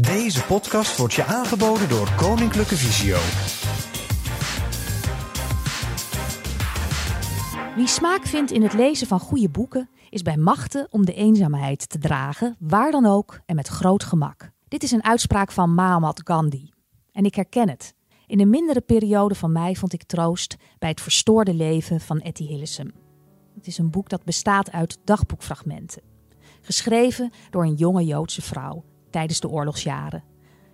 Deze podcast wordt je aangeboden door Koninklijke Visio. Wie smaak vindt in het lezen van goede boeken, is bij machten om de eenzaamheid te dragen, waar dan ook en met groot gemak. Dit is een uitspraak van Mahatma Gandhi. En ik herken het. In een mindere periode van mij vond ik troost bij het verstoorde leven van Etty Hillesum. Het is een boek dat bestaat uit dagboekfragmenten. Geschreven door een jonge Joodse vrouw tijdens de oorlogsjaren.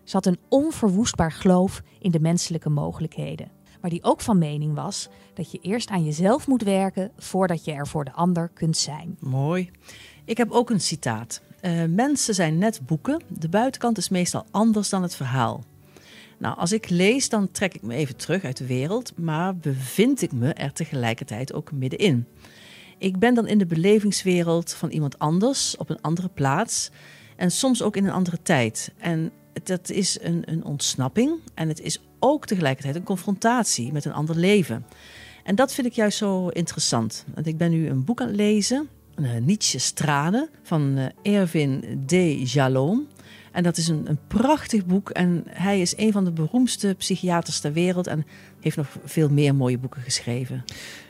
Ze had een onverwoestbaar geloof in de menselijke mogelijkheden. Maar die ook van mening was dat je eerst aan jezelf moet werken voordat je er voor de ander kunt zijn. Mooi. Ik heb ook een citaat. Uh, mensen zijn net boeken. De buitenkant is meestal anders dan het verhaal. Nou, als ik lees, dan trek ik me even terug uit de wereld, maar bevind ik me er tegelijkertijd ook middenin. Ik ben dan in de belevingswereld van iemand anders, op een andere plaats en soms ook in een andere tijd. En dat is een, een ontsnapping en het is ook tegelijkertijd een confrontatie met een ander leven. En dat vind ik juist zo interessant. Want ik ben nu een boek aan het lezen, uh, Nietzsche Strade van uh, Erwin D. Jalom. En dat is een, een prachtig boek. En hij is een van de beroemdste psychiaters ter wereld. En heeft nog veel meer mooie boeken geschreven.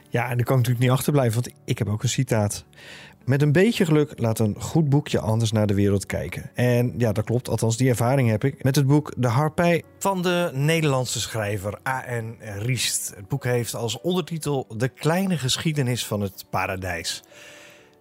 Ja, en daar kan ik natuurlijk niet achterblijven, want ik heb ook een citaat. Met een beetje geluk laat een goed boekje anders naar de wereld kijken. En ja, dat klopt, althans die ervaring heb ik met het boek De Harpij van de Nederlandse schrijver A.N. Riest. Het boek heeft als ondertitel De kleine geschiedenis van het paradijs.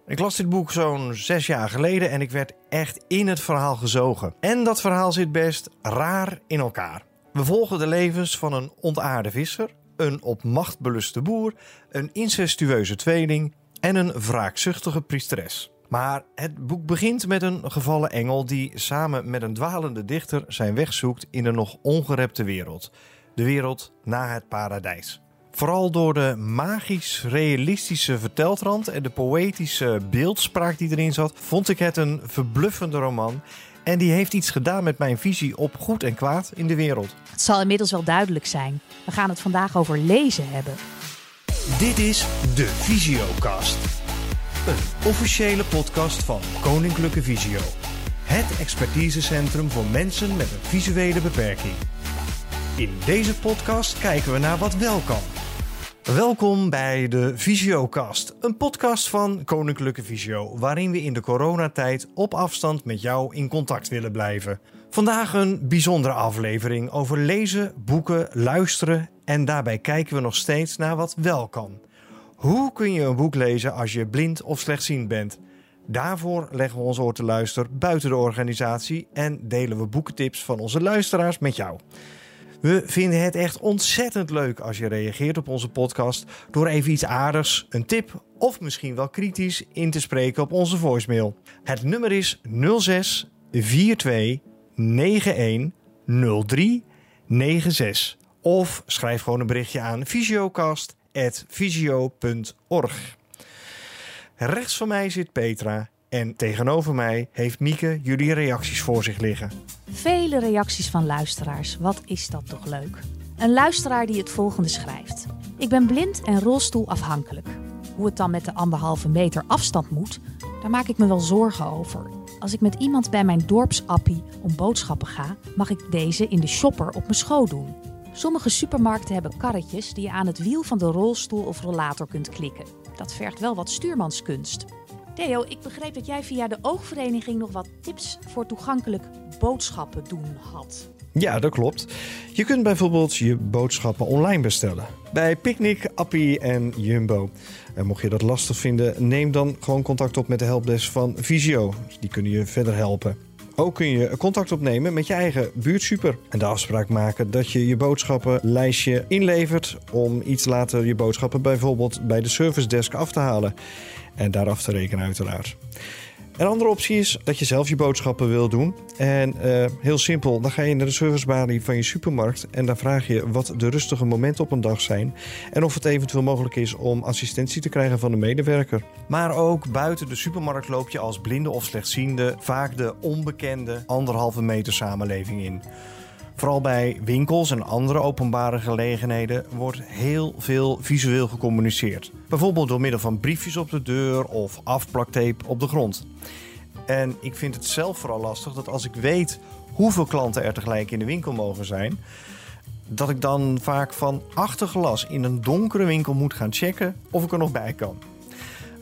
Ik las dit boek zo'n zes jaar geleden en ik werd echt in het verhaal gezogen. En dat verhaal zit best raar in elkaar. We volgen de levens van een ontaarde visser, een op macht beluste boer, een incestueuze tweeling en een wraakzuchtige priesteres. Maar het boek begint met een gevallen engel die samen met een dwalende dichter zijn weg zoekt in een nog ongerepte wereld. De wereld na het paradijs. Vooral door de magisch-realistische verteltrand en de poëtische beeldspraak die erin zat, vond ik het een verbluffende roman. En die heeft iets gedaan met mijn visie op goed en kwaad in de wereld. Het zal inmiddels wel duidelijk zijn. We gaan het vandaag over lezen hebben. Dit is de Visiocast. Een officiële podcast van Koninklijke Visio. Het expertisecentrum voor mensen met een visuele beperking. In deze podcast kijken we naar wat wel kan. Welkom bij de Visiocast, een podcast van Koninklijke Visio, waarin we in de coronatijd op afstand met jou in contact willen blijven. Vandaag een bijzondere aflevering over lezen, boeken, luisteren en daarbij kijken we nog steeds naar wat wel kan. Hoe kun je een boek lezen als je blind of slechtziend bent? Daarvoor leggen we ons oor te luisteren buiten de organisatie en delen we boekentips van onze luisteraars met jou. We vinden het echt ontzettend leuk als je reageert op onze podcast door even iets aardigs, een tip of misschien wel kritisch in te spreken op onze voicemail. Het nummer is 06 42 91 03 96. Of schrijf gewoon een berichtje aan visiocast.visio.org. Rechts van mij zit Petra en tegenover mij heeft Mieke jullie reacties voor zich liggen. Vele reacties van luisteraars. Wat is dat toch leuk? Een luisteraar die het volgende schrijft. Ik ben blind en rolstoelafhankelijk. Hoe het dan met de anderhalve meter afstand moet, daar maak ik me wel zorgen over. Als ik met iemand bij mijn dorpsappie om boodschappen ga, mag ik deze in de shopper op mijn schoot doen. Sommige supermarkten hebben karretjes die je aan het wiel van de rolstoel of rollator kunt klikken. Dat vergt wel wat stuurmanskunst. Theo, ik begreep dat jij via de oogvereniging nog wat tips voor toegankelijk boodschappen doen had. Ja, dat klopt. Je kunt bijvoorbeeld je boodschappen online bestellen. Bij Picnic, Appie en Jumbo. En mocht je dat lastig vinden, neem dan gewoon contact op met de helpdesk van Visio. Die kunnen je verder helpen. Ook kun je contact opnemen met je eigen buurtsuper. En de afspraak maken dat je je boodschappenlijstje inlevert om iets later je boodschappen bijvoorbeeld bij de service desk af te halen. En daar af te rekenen uiteraard. Een andere optie is dat je zelf je boodschappen wil doen. En uh, heel simpel, dan ga je naar de servicebalie van je supermarkt en dan vraag je wat de rustige momenten op een dag zijn en of het eventueel mogelijk is om assistentie te krijgen van de medewerker. Maar ook buiten de supermarkt loop je als blinde of slechtziende vaak de onbekende anderhalve meter samenleving in. Vooral bij winkels en andere openbare gelegenheden wordt heel veel visueel gecommuniceerd. Bijvoorbeeld door middel van briefjes op de deur of afplaktape op de grond. En ik vind het zelf vooral lastig dat als ik weet hoeveel klanten er tegelijk in de winkel mogen zijn, dat ik dan vaak van achter glas in een donkere winkel moet gaan checken of ik er nog bij kan.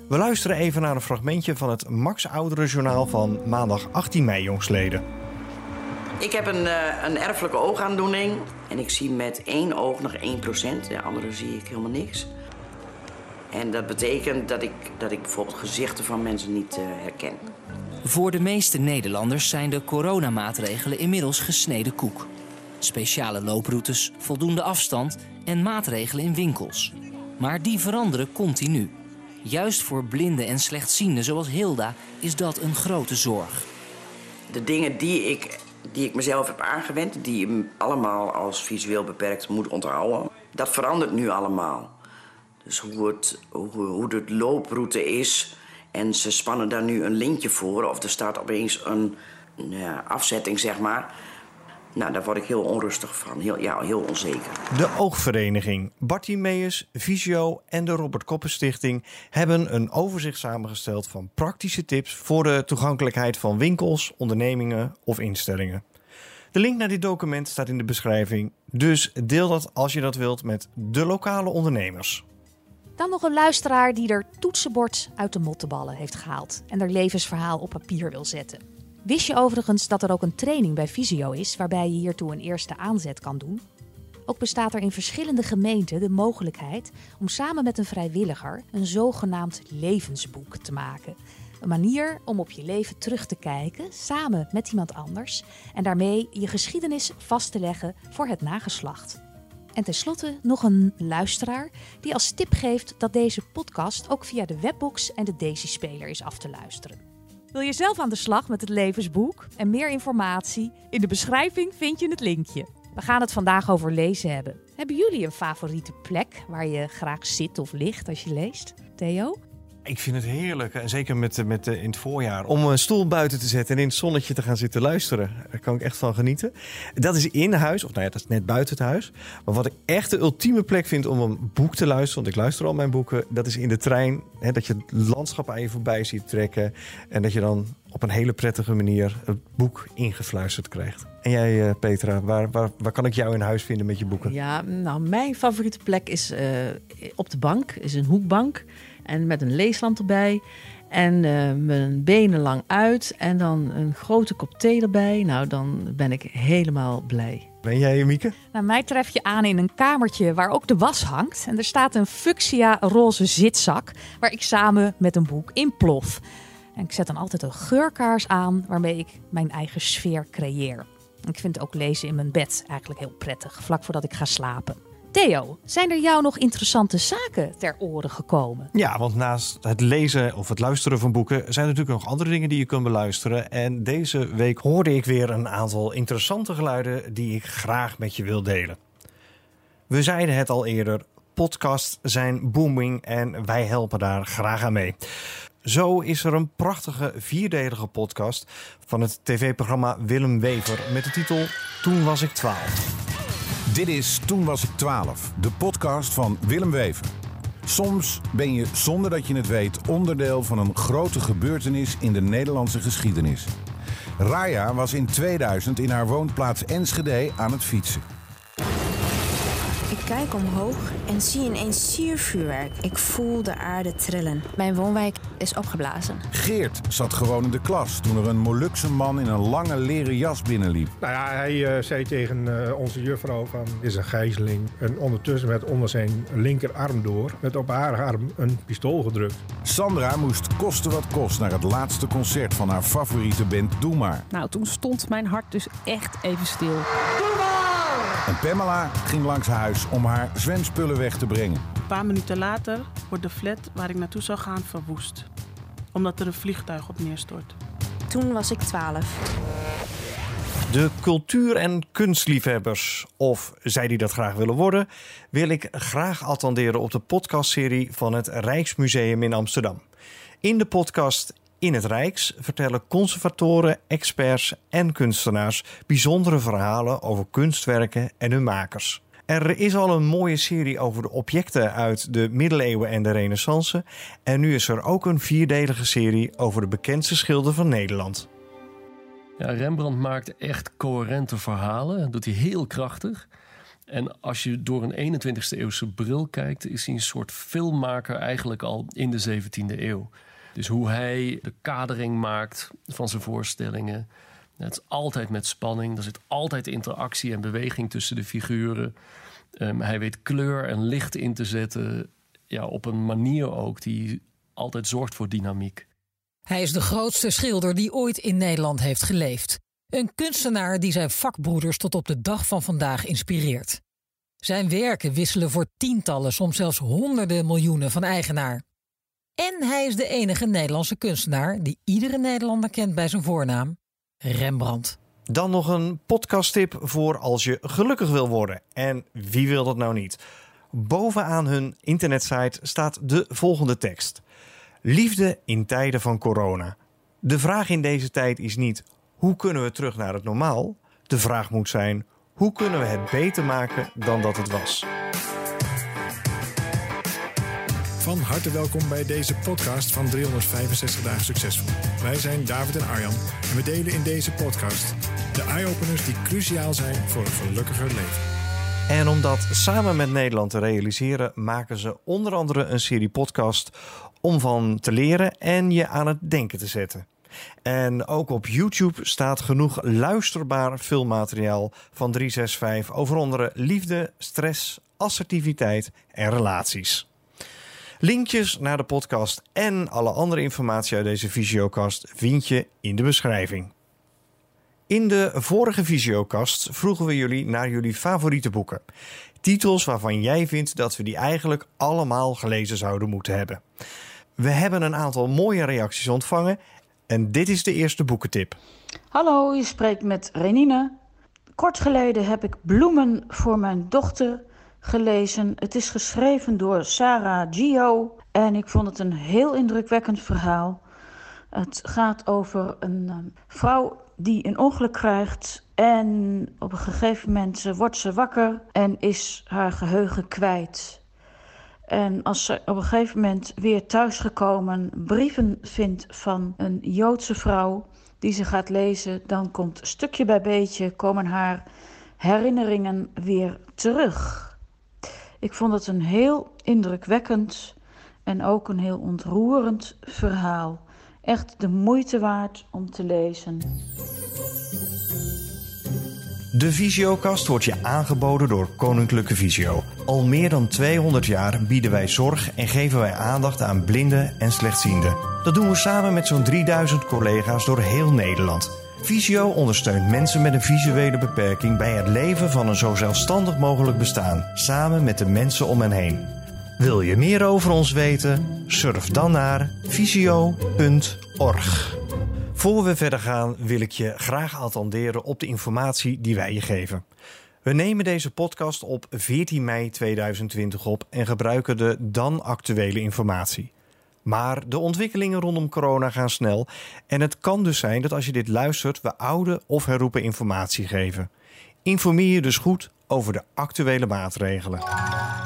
We luisteren even naar een fragmentje van het Max Oudere Journaal van maandag 18 mei jongsleden. Ik heb een, uh, een erfelijke oogaandoening en ik zie met één oog nog 1%. De andere zie ik helemaal niks. En dat betekent dat ik, dat ik bijvoorbeeld gezichten van mensen niet uh, herken. Voor de meeste Nederlanders zijn de coronamaatregelen inmiddels gesneden koek. Speciale looproutes, voldoende afstand en maatregelen in winkels. Maar die veranderen continu. Juist voor blinden en slechtzienden zoals Hilda is dat een grote zorg. De dingen die ik, die ik mezelf heb aangewend, die je allemaal als visueel beperkt moet onthouden, dat verandert nu allemaal. Dus hoe, het, hoe, de looproute is en ze spannen daar nu een lintje voor of er staat opeens een ja, afzetting, zeg maar. Nou, daar word ik heel onrustig van. Heel, ja, heel onzeker. De Oogvereniging, Bartimeus, Visio en de Robert Koppen Stichting hebben een overzicht samengesteld van praktische tips voor de toegankelijkheid van winkels, ondernemingen of instellingen. De link naar dit document staat in de beschrijving, dus deel dat als je dat wilt met de lokale ondernemers. Dan nog een luisteraar die er toetsenbord uit de mottenballen heeft gehaald en er levensverhaal op papier wil zetten. Wist je overigens dat er ook een training bij Visio is waarbij je hiertoe een eerste aanzet kan doen? Ook bestaat er in verschillende gemeenten de mogelijkheid om samen met een vrijwilliger een zogenaamd levensboek te maken. Een manier om op je leven terug te kijken samen met iemand anders en daarmee je geschiedenis vast te leggen voor het nageslacht. En tenslotte nog een luisteraar die als tip geeft dat deze podcast ook via de webbox en de Daisy-speler is af te luisteren. Wil je zelf aan de slag met het levensboek en meer informatie? In de beschrijving vind je het linkje. We gaan het vandaag over lezen hebben. Hebben jullie een favoriete plek waar je graag zit of ligt als je leest? Theo? Ik vind het heerlijk, en zeker met, met, in het voorjaar, om een stoel buiten te zetten en in het zonnetje te gaan zitten luisteren. Daar kan ik echt van genieten. Dat is in huis, of nou ja, dat is net buiten het huis. Maar wat ik echt de ultieme plek vind om een boek te luisteren, want ik luister al mijn boeken, dat is in de trein. Hè, dat je het landschap aan je voorbij ziet trekken en dat je dan op een hele prettige manier het boek ingefluisterd krijgt. En jij, uh, Petra, waar, waar, kan ik jou in huis vinden met je boeken? Ja, nou, mijn favoriete plek is op de bank, is een hoekbank. En met een leeslamp erbij. En uh, mijn benen lang uit. En dan een grote kop thee erbij. Nou, dan ben ik helemaal blij. Ben jij, Mieke? Nou, mij tref je aan in een kamertje waar ook de was hangt. En er staat een fuchsia roze zitzak waar ik samen met een boek in plof. En ik zet dan altijd een geurkaars aan waarmee ik mijn eigen sfeer creëer. Ik vind ook lezen in mijn bed eigenlijk heel prettig, vlak voordat ik ga slapen. Theo, zijn er jou nog interessante zaken ter oren gekomen? Ja, want naast het lezen of het luisteren van boeken zijn er natuurlijk nog andere dingen die je kunt beluisteren. En deze week hoorde ik weer een aantal interessante geluiden die ik graag met je wil delen. We zeiden het al eerder, podcasts zijn booming en wij helpen daar graag aan mee. Zo is er een prachtige vierdelige podcast van het tv-programma Willem Wever met de titel Toen was ik 12. Dit is Toen was ik 12, de podcast van Willem Wever. Soms ben je, zonder dat je het weet, onderdeel van een grote gebeurtenis in de Nederlandse geschiedenis. Raya was in 2000 in haar woonplaats Enschede aan het fietsen. Ik kijk omhoog en zie ineens siervuurwerk. Ik voel de aarde trillen. Mijn woonwijk is opgeblazen. Geert zat gewoon in de klas toen er een Molukse man in een lange leren jas binnenliep. Nou ja, hij uh, zei tegen uh, onze juffrouw van, dit is een gijzeling. En ondertussen werd onder zijn linkerarm door, met op haar arm een pistool gedrukt. Sandra moest kosten wat kost naar het laatste concert van haar favoriete band Doe Maar. Nou, toen stond mijn hart dus echt even stil. En Pamela ging langs huis om haar zwemspullen weg te brengen. Een paar minuten later wordt de flat waar ik naartoe zou gaan verwoest. Omdat er een vliegtuig op neerstort. Toen was ik 12. De cultuur- en kunstliefhebbers, of zij die dat graag willen worden, wil ik graag attenderen op de podcastserie van het Rijksmuseum in Amsterdam. In de podcast in het Rijks vertellen conservatoren, experts en kunstenaars bijzondere verhalen over kunstwerken en hun makers. Er is al een mooie serie over de objecten uit de middeleeuwen en de renaissance. En nu is er ook een vierdelige serie over de bekendste schilder van Nederland. Ja, Rembrandt maakt echt coherente verhalen. Dat doet hij heel krachtig. En als je door een 21ste eeuwse bril kijkt, is hij een soort filmmaker eigenlijk al in de 17e eeuw. Dus hoe hij de kadering maakt van zijn voorstellingen. Het is altijd met spanning. Er zit altijd interactie en beweging tussen de figuren. Um, hij weet kleur en licht in te zetten. Ja, op een manier ook die altijd zorgt voor dynamiek. Hij is de grootste schilder die ooit in Nederland heeft geleefd. Een kunstenaar die zijn vakbroeders tot op de dag van vandaag inspireert. Zijn werken wisselen voor tientallen, soms zelfs honderden miljoenen van eigenaar. En hij is de enige Nederlandse kunstenaar die iedere Nederlander kent bij zijn voornaam: Rembrandt. Dan nog een podcasttip voor als je gelukkig wil worden. En wie wil dat nou niet? Bovenaan hun internetsite staat de volgende tekst: Liefde in tijden van corona. De vraag in deze tijd is niet hoe kunnen we terug naar het normaal? De vraag moet zijn hoe kunnen we het beter maken dan dat het was? Van harte welkom bij deze podcast van 365 dagen succesvol. Wij zijn David en Arjan en we delen in deze podcast de eye-openers die cruciaal zijn voor een gelukkiger leven. En om dat samen met Nederland te realiseren, maken ze onder andere een serie podcast om van te leren en je aan het denken te zetten. En ook op YouTube staat genoeg luisterbaar filmmateriaal van 365 over onder liefde, stress, assertiviteit en relaties. Linkjes naar de podcast en alle andere informatie uit deze visiocast vind je in de beschrijving. In de vorige visiocast vroegen we jullie naar jullie favoriete boeken. Titels waarvan jij vindt dat we die eigenlijk allemaal gelezen zouden moeten hebben. We hebben een aantal mooie reacties ontvangen en dit is de eerste boekentip. Hallo, je spreekt met Renine. Kort geleden heb ik Bloemen voor mijn dochter gelezen. Het is geschreven door Sarah Gio en ik vond het een heel indrukwekkend verhaal. Het gaat over een um, vrouw die een ongeluk krijgt en op een gegeven moment wordt ze wakker en is haar geheugen kwijt. En als ze op een gegeven moment weer thuisgekomen brieven vindt van een Joodse vrouw die ze gaat lezen, dan komt stukje bij beetje komen haar herinneringen weer terug. Ik vond het een heel indrukwekkend en ook een heel ontroerend verhaal. Echt de moeite waard om te lezen. De Visiokast wordt je aangeboden door Koninklijke Visio. Al meer dan 200 jaar bieden wij zorg en geven wij aandacht aan blinden en slechtzienden. Dat doen we samen met zo'n 3000 collega's door heel Nederland. Visio ondersteunt mensen met een visuele beperking bij het leven van een zo zelfstandig mogelijk bestaan, samen met de mensen om hen heen. Wil je meer over ons weten? Surf dan naar visio.org. Voor we verder gaan wil ik je graag attenderen op de informatie die wij je geven. We nemen deze podcast op 14 mei 2020 op en gebruiken de dan actuele informatie. Maar de ontwikkelingen rondom corona gaan snel en het kan dus zijn dat als je dit luistert we oude of herroepen informatie geven. Informeer je dus goed over de actuele maatregelen.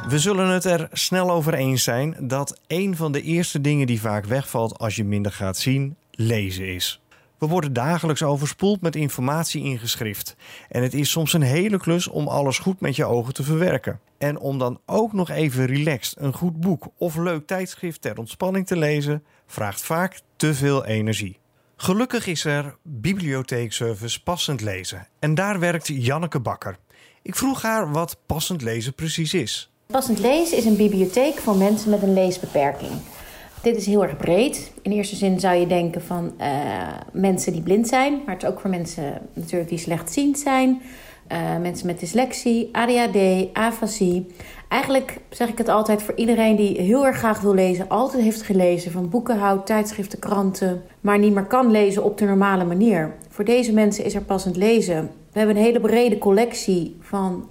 We zullen het er snel over eens zijn dat een van de eerste dingen die vaak wegvalt als je minder gaat zien, lezen is. We worden dagelijks overspoeld met informatie in geschrift. En het is soms een hele klus om alles goed met je ogen te verwerken. En om dan ook nog even relaxed een goed boek of leuk tijdschrift ter ontspanning te lezen, vraagt vaak te veel energie. Gelukkig is er bibliotheekservice Passend Lezen. En daar werkt Janneke Bakker. Ik vroeg haar wat passend lezen precies is. Passend lezen is een bibliotheek voor mensen met een leesbeperking. Dit is heel erg breed. In eerste zin zou je denken van uh, mensen die blind zijn, maar het is ook voor mensen natuurlijk die slechtziend zijn. Uh, mensen met dyslexie, ADHD, afasie. Eigenlijk zeg ik het altijd voor iedereen die heel erg graag wil lezen, altijd heeft gelezen van boeken houdt, tijdschriften, kranten, maar niet meer kan lezen op de normale manier. Voor deze mensen is er passend lezen We hebben een hele brede collectie van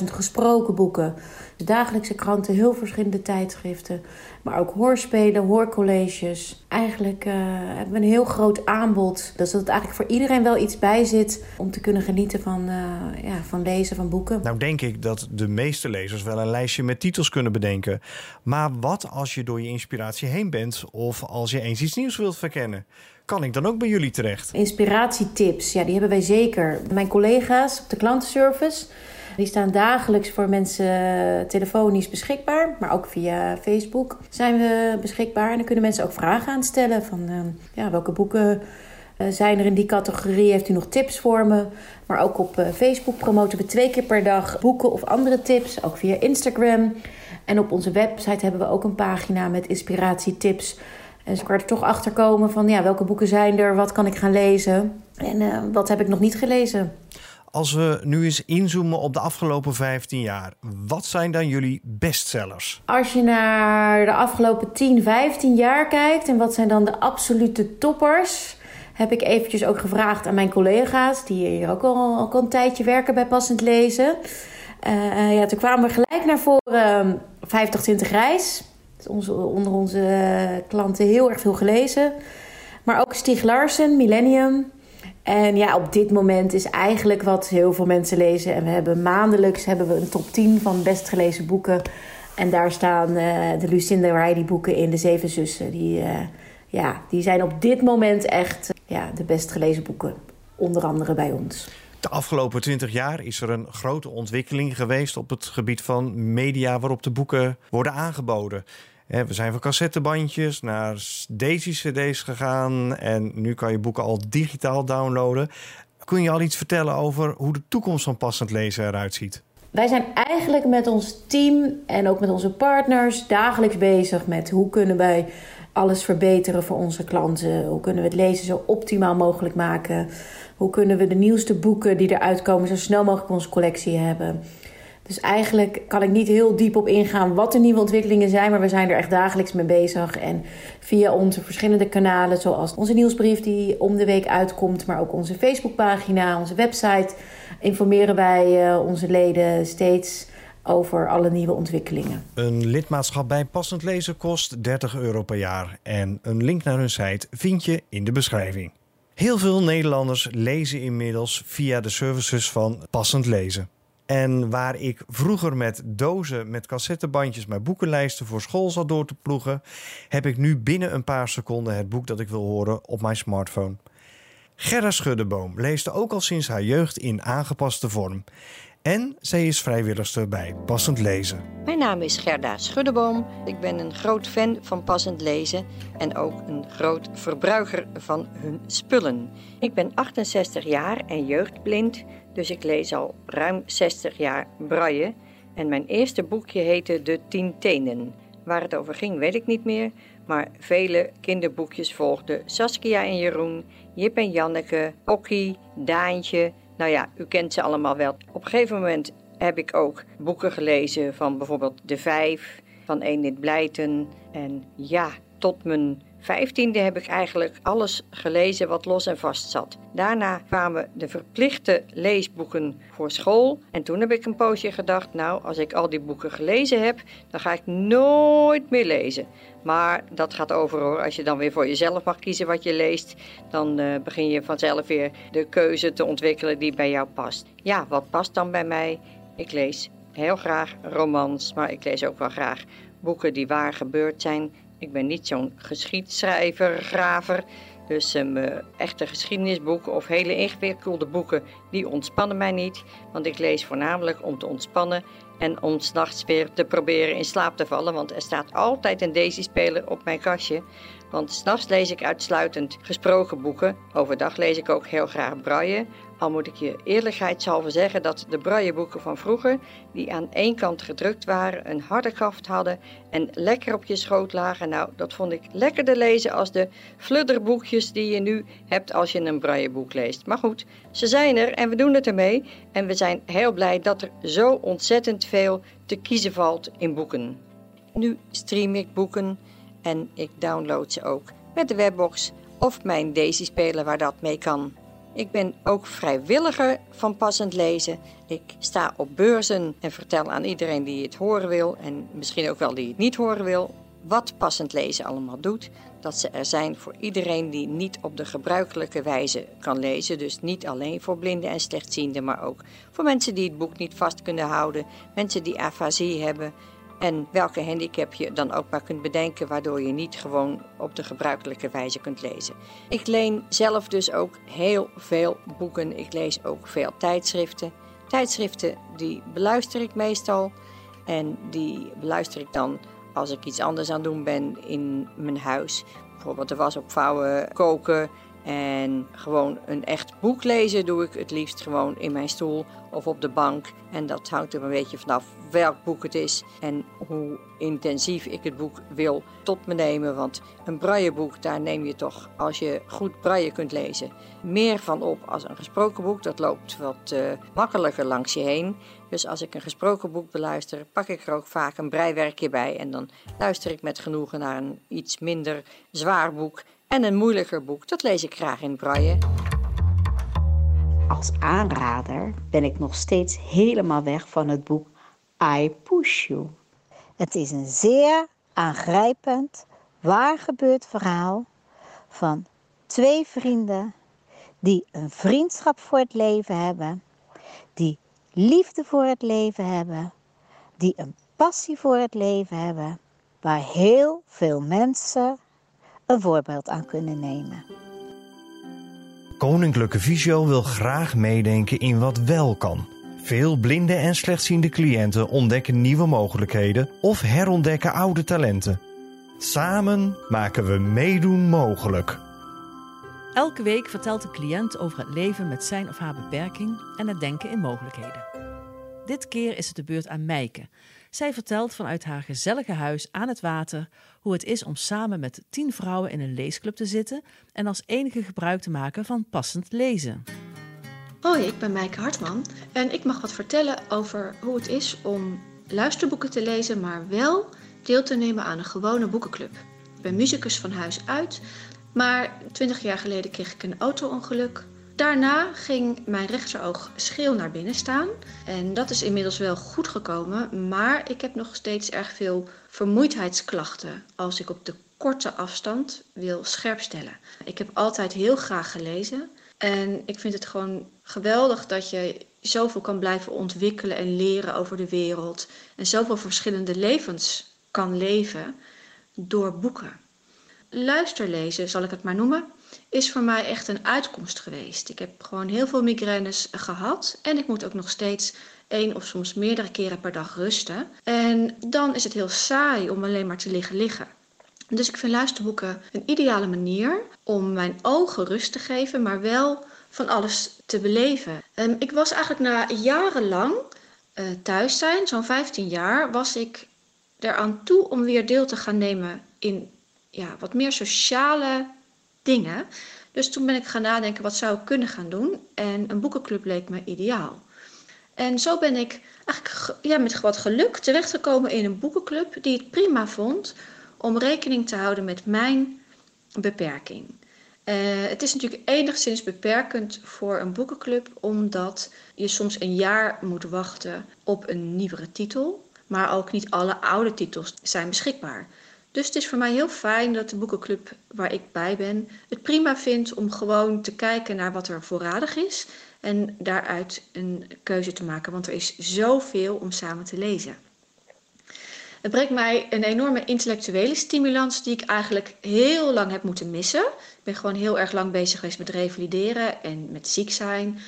80.000 gesproken boeken. De dagelijkse kranten, heel verschillende tijdschriften. Maar ook hoorspelen, hoorcolleges. Eigenlijk uh, hebben we een heel groot aanbod. Dus dat het eigenlijk voor iedereen wel iets bij zit om te kunnen genieten van, uh, ja, van lezen van boeken. Nou denk ik dat de meeste lezers wel een lijstje met titels kunnen bedenken. Maar wat als je door je inspiratie heen bent of als je eens iets nieuws wilt verkennen? Kan ik dan ook bij jullie terecht? Inspiratietips, ja, die hebben wij zeker. Mijn collega's op de klantenservice die staan dagelijks voor mensen telefonisch beschikbaar, maar ook via Facebook zijn we beschikbaar. En dan kunnen mensen ook vragen aanstellen van uh, ja, welke boeken uh, zijn er in die categorie? Heeft u nog tips voor me? Maar ook op uh, Facebook promoten we twee keer per dag boeken of andere tips, ook via Instagram. En op onze website hebben we ook een pagina met inspiratietips. En ze kan er toch achter komen van ja, welke boeken zijn er, wat kan ik gaan lezen en wat heb ik nog niet gelezen. Als we nu eens inzoomen op de afgelopen 15 jaar, wat zijn dan jullie bestsellers? Als je naar de afgelopen 10, 15 jaar kijkt en wat zijn dan de absolute toppers, heb ik eventjes ook gevraagd aan mijn collega's, die hier ook al, al een tijdje werken bij Passend Lezen. Uh, ja, toen kwamen we gelijk naar voren 50-20 reis. Onze, onder onze klanten heel erg veel gelezen. Maar ook Stieg Larsen, Millennium. En ja, op dit moment is eigenlijk wat heel veel mensen lezen. En we hebben maandelijks hebben we een top 10 van best gelezen boeken. En daar staan uh, de Lucinda Riley boeken in, de Zeven Zussen. Die, uh, ja, die zijn op dit moment echt ja, de best gelezen boeken. Onder andere bij ons. De afgelopen twintig jaar is er een grote ontwikkeling geweest op het gebied van media waarop de boeken worden aangeboden. We zijn van cassettebandjes naar Daisy-cd's gegaan en nu kan je boeken al digitaal downloaden. Kun je al iets vertellen over hoe de toekomst van passend lezen eruit ziet? Wij zijn eigenlijk met ons team en ook met onze partners dagelijks bezig met hoe kunnen wij alles verbeteren voor onze klanten. Hoe kunnen we het lezen zo optimaal mogelijk maken? Hoe kunnen we de nieuwste boeken die eruit komen zo snel mogelijk onze collectie hebben? Dus eigenlijk kan ik niet heel diep op ingaan wat de nieuwe ontwikkelingen zijn, maar we zijn er echt dagelijks mee bezig. En via onze verschillende kanalen, zoals onze nieuwsbrief die om de week uitkomt, maar ook onze Facebookpagina, onze website, informeren wij uh, onze leden steeds over alle nieuwe ontwikkelingen. Een lidmaatschap bij Passend Lezen kost 30 euro per jaar. En een link naar hun site vind je in de beschrijving. Heel veel Nederlanders lezen inmiddels via de services van Passend Lezen. En waar ik vroeger met dozen met cassettebandjes mijn boekenlijsten voor school zat door te ploegen, heb ik nu binnen een paar seconden het boek dat ik wil horen op mijn smartphone. Gerda Schuddeboom leest ook al sinds haar jeugd in aangepaste vorm. En zij is vrijwilligster bij Passend Lezen. Mijn naam is Gerda Schuddeboom. Ik ben een groot fan van Passend Lezen en ook een groot verbruiker van hun spullen. Ik ben 68 jaar en jeugdblind, dus ik lees al ruim 60 jaar braille. En mijn eerste boekje heette De Tien Tenen. Waar het over ging weet ik niet meer, maar vele kinderboekjes volgden. Saskia en Jeroen, Jip en Janneke, Okkie, Daantje. Nou ja, u kent ze allemaal wel. Op een gegeven moment heb ik ook boeken gelezen van bijvoorbeeld De Vijf, van Enid Blijten. En ja, tot mijn vijftiende heb ik eigenlijk alles gelezen wat los en vast zat. Daarna kwamen de verplichte leesboeken voor school. En toen heb ik een poosje gedacht, nou, als ik al die boeken gelezen heb, dan ga ik nooit meer lezen. Maar dat gaat over hoor. Als je dan weer voor jezelf mag kiezen wat je leest, dan uh, begin je vanzelf weer de keuze te ontwikkelen die bij jou past. Ja, wat past dan bij mij? Ik lees heel graag romans, maar ik lees ook wel graag boeken die waar gebeurd zijn ik ben niet zo'n geschiedschrijver, graver. Dus um, echte geschiedenisboeken of hele ingewikkelde boeken, die ontspannen mij niet. Want ik lees voornamelijk om te ontspannen en om s'nachts weer te proberen in slaap te vallen. Want er staat altijd een Daisy-speler op mijn kastje. Want s'nachts lees ik uitsluitend gesproken boeken. Overdag lees ik ook heel graag braille. Al moet ik je eerlijkheidshalve zeggen dat de brailleboeken van vroeger, die aan één kant gedrukt waren, een harde kaft hadden en lekker op je schoot lagen. Nou, dat vond ik lekkerder lezen als de fludderboekjes die je nu hebt als je een brailleboek leest. Maar goed, ze zijn er en we doen het ermee. En we zijn heel blij dat er zo ontzettend veel te kiezen valt in boeken. Nu stream ik boeken en ik download ze ook met de webbox of mijn Daisy-speler waar dat mee kan. Ik ben ook vrijwilliger van passend lezen. Ik sta op beurzen en vertel aan iedereen die het horen wil en misschien ook wel die het niet horen wil, wat passend lezen allemaal doet. Dat ze er zijn voor iedereen die niet op de gebruikelijke wijze kan lezen. Dus niet alleen voor blinden en slechtzienden, maar ook voor mensen die het boek niet vast kunnen houden, mensen die afasie hebben, en welke handicap je dan ook maar kunt bedenken, waardoor je niet gewoon op de gebruikelijke wijze kunt lezen. Ik leen zelf dus ook heel veel boeken. Ik lees ook veel tijdschriften. Tijdschriften die beluister ik meestal. En die beluister ik dan als ik iets anders aan het doen ben in mijn huis. Bijvoorbeeld de was opvouwen, koken, en gewoon een echt boek lezen doe ik het liefst gewoon in mijn stoel of op de bank. En dat hangt er een beetje vanaf welk boek het is en hoe intensief ik het boek wil tot me nemen. Want een brailleboek, daar neem je toch, als je goed braille kunt lezen, meer van op als een gesproken boek. Dat loopt wat uh, makkelijker langs je heen. Dus als ik een gesproken boek beluister, pak ik er ook vaak een breiwerkje bij. En dan luister ik met genoegen naar een iets minder zwaar boek en een moeilijker boek, dat lees ik graag in braille. Als aanrader ben ik nog steeds helemaal weg van het boek I Push You. Het is een zeer aangrijpend, waar gebeurd verhaal van twee vrienden die een vriendschap voor het leven hebben, die liefde voor het leven hebben, die een passie voor het leven hebben, waar heel veel mensen een voorbeeld aan kunnen nemen. Koninklijke Visio wil graag meedenken in wat wel kan. Veel blinde en slechtziende cliënten ontdekken nieuwe mogelijkheden of herontdekken oude talenten. Samen maken we meedoen mogelijk. Elke week vertelt de cliënt over het leven met zijn of haar beperking en het denken in mogelijkheden. Dit keer is het de beurt aan Meike. Zij vertelt vanuit haar gezellige huis aan het water hoe het is om samen met tien vrouwen in een leesclub te zitten en als enige gebruik te maken van passend lezen. Hoi, ik ben Meike Hartman en ik mag wat vertellen over hoe het is om luisterboeken te lezen, maar wel deel te nemen aan een gewone boekenclub. Ik ben muzikus van huis uit, maar 20 jaar geleden kreeg ik een auto-ongeluk. Daarna ging mijn rechteroog scheel naar binnen staan. En dat is inmiddels wel goed gekomen, maar ik heb nog steeds erg veel vermoeidheidsklachten als ik op de korte afstand wil scherpstellen. Ik heb altijd heel graag gelezen en ik vind het gewoon geweldig dat je zoveel kan blijven ontwikkelen en leren over de wereld en zoveel verschillende levens kan leven door boeken. Luisterlezen zal ik het maar noemen is voor mij echt een uitkomst geweest. Ik heb gewoon heel veel migraines gehad en ik moet ook nog steeds één of soms meerdere keren per dag rusten. En dan is het heel saai om alleen maar te liggen liggen. Dus ik vind luisterboeken een ideale manier om mijn ogen rust te geven, maar wel van alles te beleven. Um, ik was eigenlijk na jarenlang uh, thuis zijn, zo'n 15 jaar, was ik eraan toe om weer deel te gaan nemen in ja, wat meer sociale dingen. Dus toen ben ik gaan nadenken, wat zou ik kunnen gaan doen? En een boekenclub leek me ideaal. En zo ben ik eigenlijk ja, met wat geluk terechtgekomen in een boekenclub die het prima vond om rekening te houden met mijn beperking. Uh, het is natuurlijk enigszins beperkend voor een boekenclub, omdat je soms een jaar moet wachten op een nieuwere titel. Maar ook niet alle oude titels zijn beschikbaar. Dus het is voor mij heel fijn dat de boekenclub waar ik bij ben het prima vindt om gewoon te kijken naar wat er voorradig is en daaruit een keuze te maken, want er is zoveel om samen te lezen. Het brengt mij een enorme intellectuele stimulans die ik eigenlijk heel lang heb moeten missen. Ik ben gewoon heel erg lang bezig geweest met revalideren en met ziek zijn.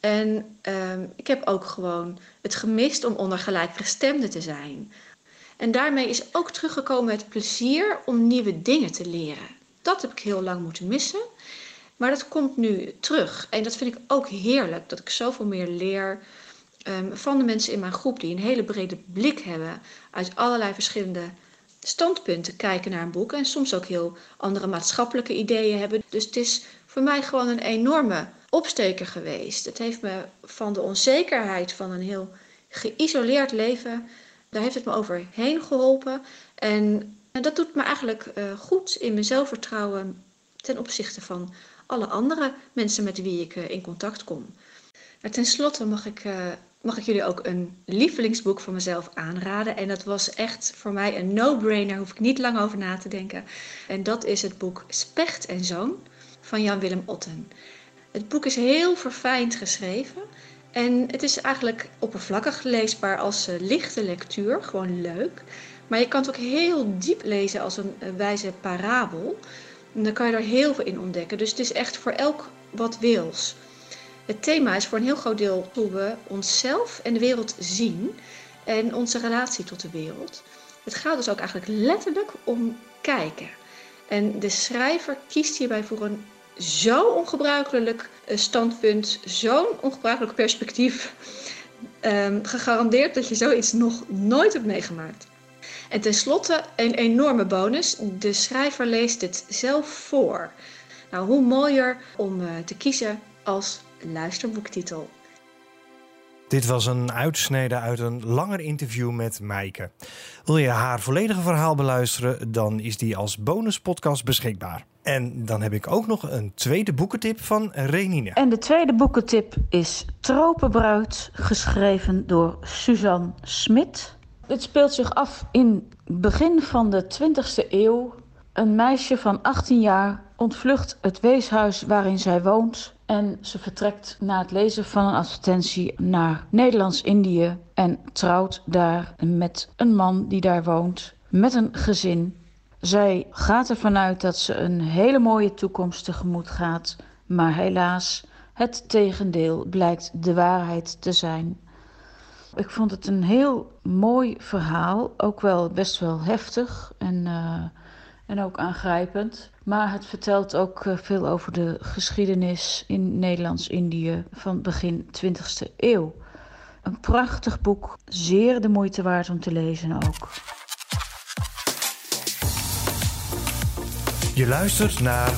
En uh, ik heb ook gewoon het gemist om onder gelijkgestemden te zijn. En daarmee is ook teruggekomen het plezier om nieuwe dingen te leren. Dat heb ik heel lang moeten missen. Maar dat komt nu terug. En dat vind ik ook heerlijk, dat ik zoveel meer leer um, van de mensen in mijn groep die een hele brede blik hebben uit allerlei verschillende standpunten kijken naar een boek en soms ook heel andere maatschappelijke ideeën hebben. Dus het is voor mij gewoon een enorme opsteker geweest. Het heeft me van de onzekerheid van een heel geïsoleerd leven daar heeft het me overheen geholpen. En, dat doet me eigenlijk uh, goed in mijn zelfvertrouwen ten opzichte van alle andere mensen met wie ik in contact kom. En ten slotte mag ik, mag ik jullie ook een lievelingsboek voor mezelf aanraden. En dat was echt voor mij een no-brainer, hoef ik niet lang over na te denken. En dat is het boek Specht en Zoon van Jan-Willem Otten. Het boek is heel verfijnd geschreven. En het is eigenlijk oppervlakkig leesbaar als uh, lichte lectuur, gewoon leuk. Maar je kan het ook heel diep lezen als een uh, wijze parabel. En dan kan je er heel veel in ontdekken. Dus het is echt voor elk wat wils. Het thema is voor een heel groot deel hoe we onszelf en de wereld zien en onze relatie tot de wereld. Het gaat dus ook eigenlijk letterlijk om kijken. En de schrijver kiest hierbij voor een zo ongebruikelijk eh, standpunt, zo'n ongebruikelijk perspectief. Um, gegarandeerd dat je zoiets nog nooit hebt meegemaakt. En tenslotte een enorme bonus. De schrijver leest het zelf voor. Nou, hoe mooier om uh, te kiezen als luisterboektitel. Dit was een uitsnede uit een langer interview met Maaike. Wil je haar volledige verhaal beluisteren, dan is die als bonuspodcast beschikbaar. En dan heb ik ook nog een tweede boekentip van Renine. En de tweede boekentip is Tropenbruid, geschreven door Suzanne Smit. Het speelt zich af in begin van de 20e eeuw. Een meisje van 18 jaar ontvlucht het weeshuis waarin zij woont en ze vertrekt na het lezen van een advertentie naar Nederlands-Indië en trouwt daar met een man die daar woont, met een gezin. Zij gaat ervan uit dat ze een hele mooie toekomst tegemoet gaat, maar helaas, het tegendeel blijkt de waarheid te zijn. Ik vond het een heel mooi verhaal, ook wel best wel heftig en, uh, en ook aangrijpend. Maar het vertelt ook uh, veel over de geschiedenis in Nederlands-Indië van begin 20e eeuw. Een prachtig boek, zeer de moeite waard om te lezen ook. Je luistert naar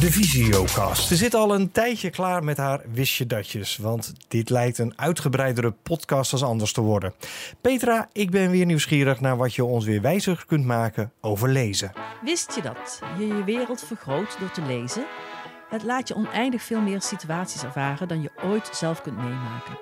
de Visiocast. Ze zit al een tijdje klaar met haar wistje datjes, want dit lijkt een uitgebreidere podcast als anders te worden. Petra, ik ben weer nieuwsgierig naar wat je ons weer wijzer kunt maken over lezen. Wist je dat je je wereld vergroot door te lezen? Het laat je oneindig veel meer situaties ervaren dan je ooit zelf kunt meemaken.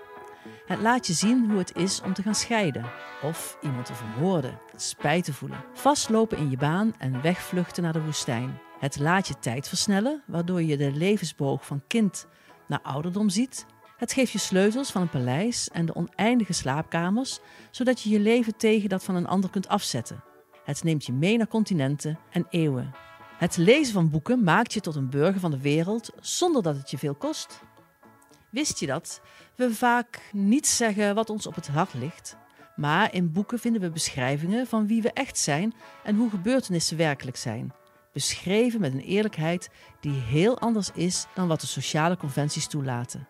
Het laat je zien hoe het is om te gaan scheiden of iemand te vermoorden, spijt te voelen, vastlopen in je baan en wegvluchten naar de woestijn. Het laat je tijd versnellen, waardoor je de levensboog van kind naar ouderdom ziet. Het geeft je sleutels van een paleis en de oneindige slaapkamers, zodat je je leven tegen dat van een ander kunt afzetten. Het neemt je mee naar continenten en eeuwen. Het lezen van boeken maakt je tot een burger van de wereld zonder dat het je veel kost. Wist je dat we vaak niet zeggen wat ons op het hart ligt? Maar in boeken vinden we beschrijvingen van wie we echt zijn en hoe gebeurtenissen werkelijk zijn. Beschreven met een eerlijkheid die heel anders is dan wat de sociale conventies toelaten.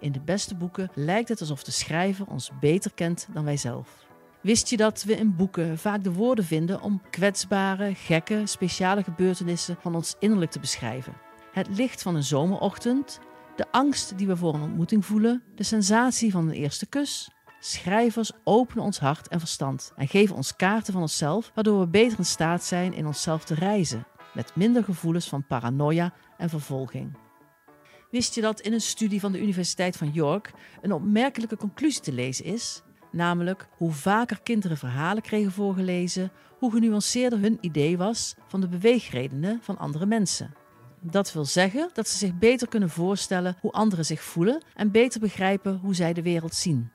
In de beste boeken lijkt het alsof de schrijver ons beter kent dan wij zelf. Wist je dat we in boeken vaak de woorden vinden om kwetsbare, gekke, speciale gebeurtenissen van ons innerlijk te beschrijven? Het licht van een zomerochtend, de angst die we voor een ontmoeting voelen, de sensatie van een eerste kus. Schrijvers openen ons hart en verstand en geven ons kaarten van onszelf, waardoor we beter in staat zijn in onszelf te reizen, met minder gevoelens van paranoia en vervolging. Wist je dat in een studie van de Universiteit van York een opmerkelijke conclusie te lezen is? Namelijk hoe vaker kinderen verhalen kregen voorgelezen, hoe genuanceerder hun idee was van de beweegredenen van andere mensen. Dat wil zeggen dat ze zich beter kunnen voorstellen hoe anderen zich voelen en beter begrijpen hoe zij de wereld zien.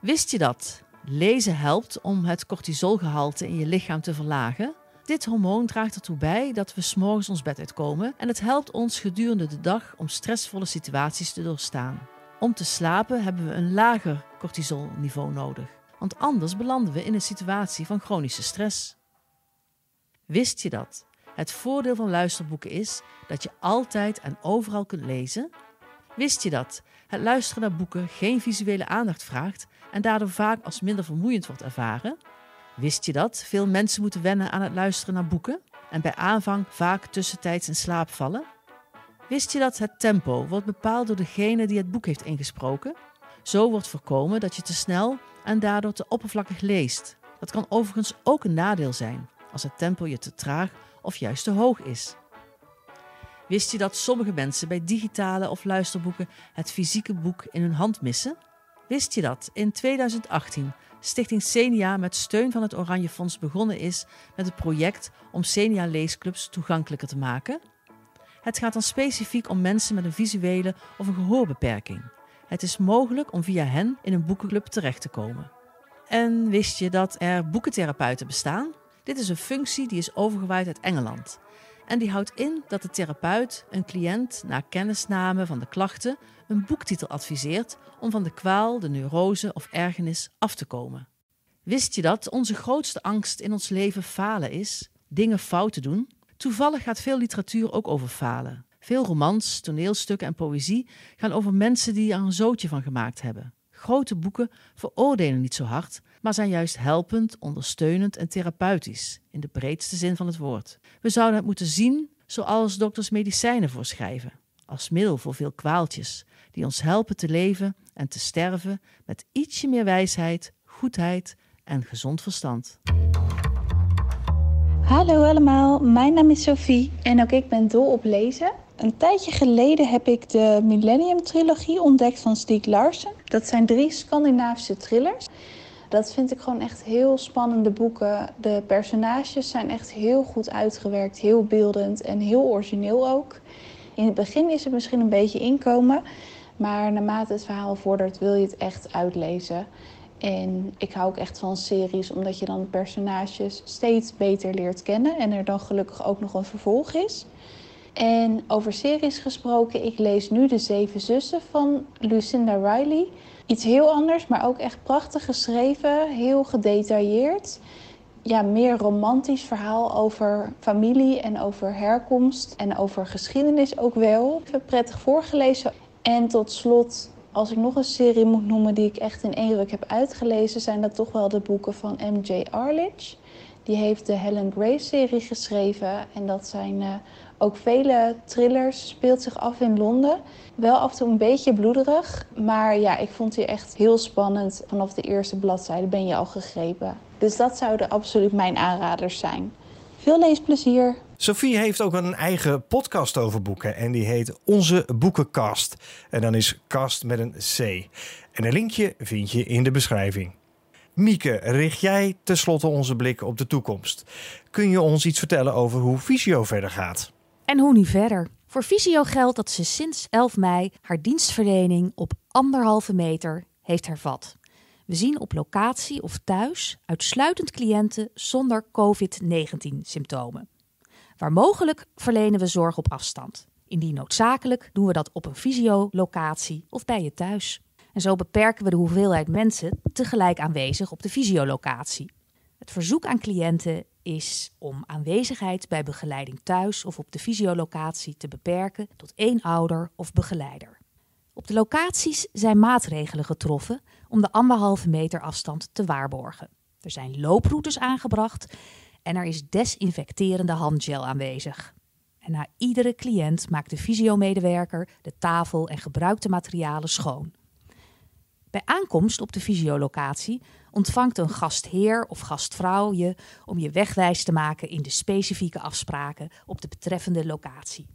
Wist je dat? Lezen helpt om het cortisolgehalte in je lichaam te verlagen. Dit hormoon draagt ertoe bij dat we s'morgens ons bed uitkomen en het helpt ons gedurende de dag om stressvolle situaties te doorstaan. Om te slapen hebben we een lager cortisolniveau nodig, want anders belanden we in een situatie van chronische stress. Wist je dat? Het voordeel van luisterboeken is dat je altijd en overal kunt lezen. Wist je dat het luisteren naar boeken geen visuele aandacht vraagt en daardoor vaak als minder vermoeiend wordt ervaren? Wist je dat veel mensen moeten wennen aan het luisteren naar boeken en bij aanvang vaak tussentijds in slaap vallen? Wist je dat het tempo wordt bepaald door degene die het boek heeft ingesproken? Zo wordt voorkomen dat je te snel en daardoor te oppervlakkig leest. Dat kan overigens ook een nadeel zijn als het tempo je te traag of juist te hoog is. Wist je dat sommige mensen bij digitale of luisterboeken het fysieke boek in hun hand missen? Wist je dat in 2018 Stichting Senia met steun van het Oranje Fonds begonnen is met het project om Senia leesclubs toegankelijker te maken? Het gaat dan specifiek om mensen met een visuele of een gehoorbeperking. Het is mogelijk om via hen in een boekenclub terecht te komen. En wist je dat er boekentherapeuten bestaan? Dit is een functie die is overgewaaid uit Engeland. En die houdt in dat de therapeut een cliënt na kennisname van de klachten een boektitel adviseert om van de kwaal, de neurose of ergernis af te komen. Wist je dat onze grootste angst in ons leven falen is? Dingen fout te doen? Toevallig gaat veel literatuur ook over falen. Veel romans, toneelstukken en poëzie gaan over mensen die er een zootje van gemaakt hebben. Grote boeken veroordelen niet zo hard, maar zijn juist helpend, ondersteunend en therapeutisch, in de breedste zin van het woord. We zouden het moeten zien zoals dokters medicijnen voorschrijven, als middel voor veel kwaaltjes, die ons helpen te leven en te sterven met ietsje meer wijsheid, goedheid en gezond verstand. Hallo allemaal, mijn naam is Sophie en ook ik ben dol op lezen. Een tijdje geleden heb ik de Millennium Trilogie ontdekt van Stieg Larsson. Dat zijn drie Scandinavische thrillers. Dat vind ik gewoon echt heel spannende boeken. De personages zijn echt heel goed uitgewerkt, heel beeldend en heel origineel ook. In het begin is het misschien een beetje inkomen, maar naarmate het verhaal vordert wil je het echt uitlezen. En ik hou ook echt van series, omdat je dan personages steeds beter leert kennen en er dan gelukkig ook nog een vervolg is. En over series gesproken, ik lees nu De Zeven Zussen van Lucinda Riley. Iets heel anders, maar ook echt prachtig geschreven, heel gedetailleerd. Ja, meer romantisch verhaal over familie en over herkomst en over geschiedenis ook wel. Even prettig voorgelezen. En tot slot, als ik nog een serie moet noemen die ik echt in één ruk heb uitgelezen, zijn dat toch wel de boeken van M.J. Arledge. Die heeft de Helen Gray-serie geschreven. En dat zijn uh, ook vele thrillers. Speelt zich af in Londen. Wel af en toe een beetje bloederig. Maar ja, ik vond die echt heel spannend. Vanaf de eerste bladzijde ben je al gegrepen. Dus dat zouden absoluut mijn aanraders zijn. Veel leesplezier. Sophie heeft ook een eigen podcast over boeken en die heet Onze Boekenkast. En dan is kast met een C. En een linkje vind je in de beschrijving. Mieke, richt jij tenslotte onze blik op de toekomst? Kun je ons iets vertellen over hoe Visio verder gaat? En hoe nu verder? Voor Visio geldt dat ze sinds 11 mei haar dienstverlening op anderhalve meter heeft hervat. We zien op locatie of thuis uitsluitend cliënten zonder COVID-19-symptomen. Waar mogelijk verlenen we zorg op afstand. Indien noodzakelijk doen we dat op een fysiolocatie of bij je thuis. En zo beperken we de hoeveelheid mensen tegelijk aanwezig op de fysiolocatie. Het verzoek aan cliënten is om aanwezigheid bij begeleiding thuis of op de fysiolocatie te beperken tot één ouder of begeleider. Op de locaties zijn maatregelen getroffen om de anderhalve meter afstand te waarborgen. Er zijn looproutes aangebracht en er is desinfecterende handgel aanwezig. En na iedere cliënt maakt de fysiomedewerker de tafel en gebruikte materialen schoon. Bij aankomst op de fysiolocatie ontvangt een gastheer of gastvrouw je om je wegwijs te maken in de specifieke afspraken op de betreffende locatie.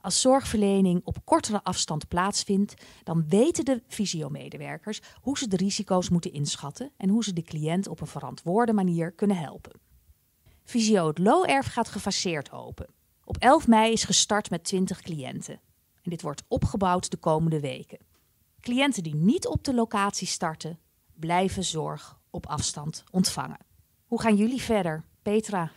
Als zorgverlening op kortere afstand plaatsvindt, dan weten de fysiomedewerkers hoe ze de risico's moeten inschatten en hoe ze de cliënt op een verantwoorde manier kunnen helpen. Fysio het Looerf gaat gefaseerd open. Op 11 mei is gestart met 20 cliënten. En dit wordt opgebouwd de komende weken. Cliënten die niet op de locatie starten, blijven zorg op afstand ontvangen. Hoe gaan jullie verder, Petra?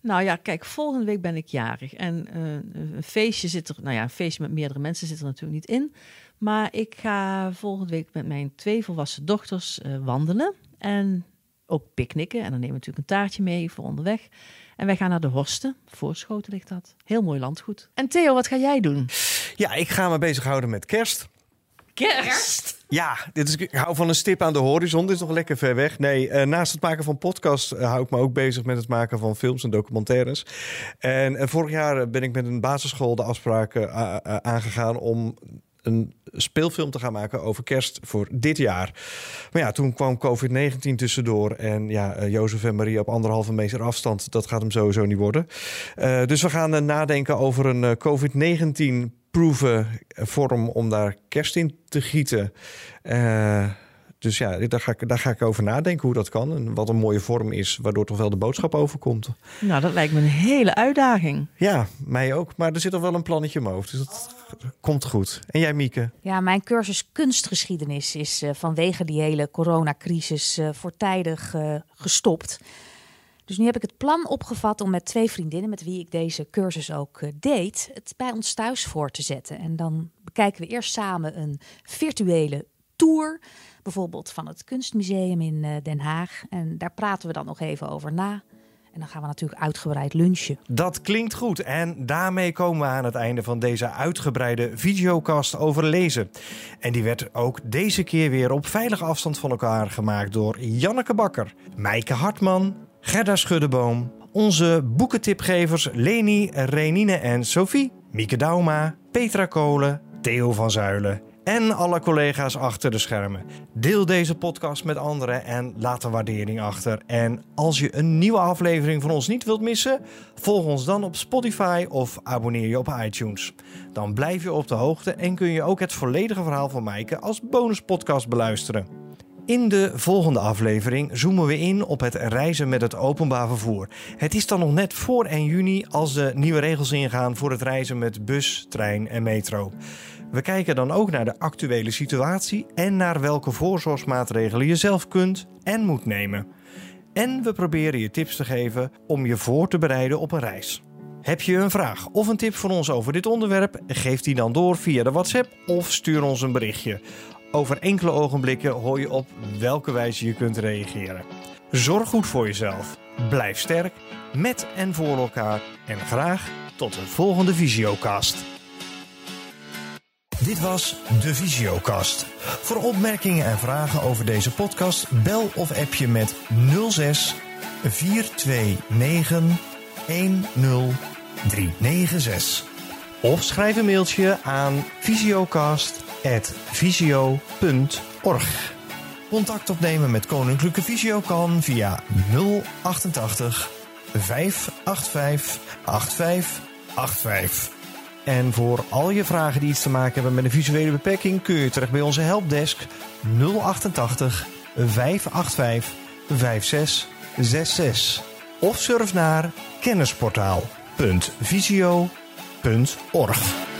Nou ja, kijk, volgende week ben ik jarig. En uh, een feestje zit er, nou ja, een feestje met meerdere mensen zit er natuurlijk niet in. Maar ik ga volgende week met mijn twee volwassen dochters uh, wandelen. En ook picknicken. En dan nemen we natuurlijk een taartje mee voor onderweg. En wij gaan naar de Horsten. Voorschoten ligt dat. Heel mooi landgoed. En Theo, wat ga jij doen? Ja, ik ga me bezighouden met kerst. Kerst? Ja, dit is, ik hou van een stip aan de horizon. Dit is nog lekker ver weg. Nee, uh, naast het maken van podcasts uh, hou ik me ook bezig met het maken van films en documentaires. En uh, vorig jaar ben ik met een basisschool de afspraak aangegaan om een speelfilm te gaan maken over kerst voor dit jaar. Maar ja, toen kwam COVID-19 tussendoor. En ja, Jozef en Marie op anderhalve meter afstand, dat gaat hem sowieso niet worden. Dus we gaan nadenken over een COVID-19 proeven vorm om daar kerst in te gieten. Dus ja, daar ga, ik, daar ga ik over nadenken hoe dat kan. En wat een mooie vorm is, waardoor toch wel de boodschap overkomt. Nou, dat lijkt me een hele uitdaging. Ja, mij ook. Maar er zit al wel een plannetje in mijn hoofd. Dus dat komt goed. En jij, Mieke? Ja, mijn cursus kunstgeschiedenis is uh, vanwege die hele coronacrisis uh, voortijdig uh, gestopt. Dus nu heb ik het plan opgevat om met twee vriendinnen, met wie ik deze cursus ook deed, het bij ons thuis voor te zetten. En dan bekijken we eerst samen een virtuele tour bijvoorbeeld van het Kunstmuseum in uh, Den Haag. En daar praten we dan nog even over na. En dan gaan we natuurlijk uitgebreid lunchen. Dat klinkt goed. En daarmee komen we aan het einde van deze uitgebreide videocast over lezen. En die werd ook deze keer weer op veilige afstand van elkaar gemaakt door Janneke Bakker, Mijke Hartman, Gerda Schuddeboom, onze boekentipgevers Leni, Renine en Sophie, Mieke Dauma, Petra Kolen, Theo van Zuilen en alle collega's achter de schermen. Deel deze podcast met anderen en laat een waardering achter. En als je een nieuwe aflevering van ons niet wilt missen, volg ons dan op Spotify of abonneer je op iTunes. Dan blijf je op de hoogte en kun je ook het volledige verhaal van Maaike als bonuspodcast beluisteren. In de volgende aflevering zoomen we in op het reizen met het openbaar vervoer. Het is dan nog net voor 1 juni als de nieuwe regels ingaan voor het reizen met bus, trein en metro. We kijken dan ook naar de actuele situatie en naar welke voorzorgsmaatregelen je zelf kunt en moet nemen. En we proberen je tips te geven om je voor te bereiden op een reis. Heb je een vraag of een tip voor ons over dit onderwerp? Geef die dan door via de WhatsApp of stuur ons een berichtje. Over enkele ogenblikken hoor je op welke wijze je kunt reageren. Zorg goed voor jezelf. Blijf sterk, met en voor elkaar. En graag tot een volgende Visiocast. Dit was de Visiocast. Voor opmerkingen en vragen over deze podcast bel of app je met 06 429 10396. Of schrijf een mailtje aan visiocast.visio.org. Contact opnemen met Koninklijke Visio kan via 088 585 8585. En voor al je vragen die iets te maken hebben met een visuele beperking kun je terecht bij onze helpdesk 088 585 5666. Of surf naar kennisportaal.visio.org.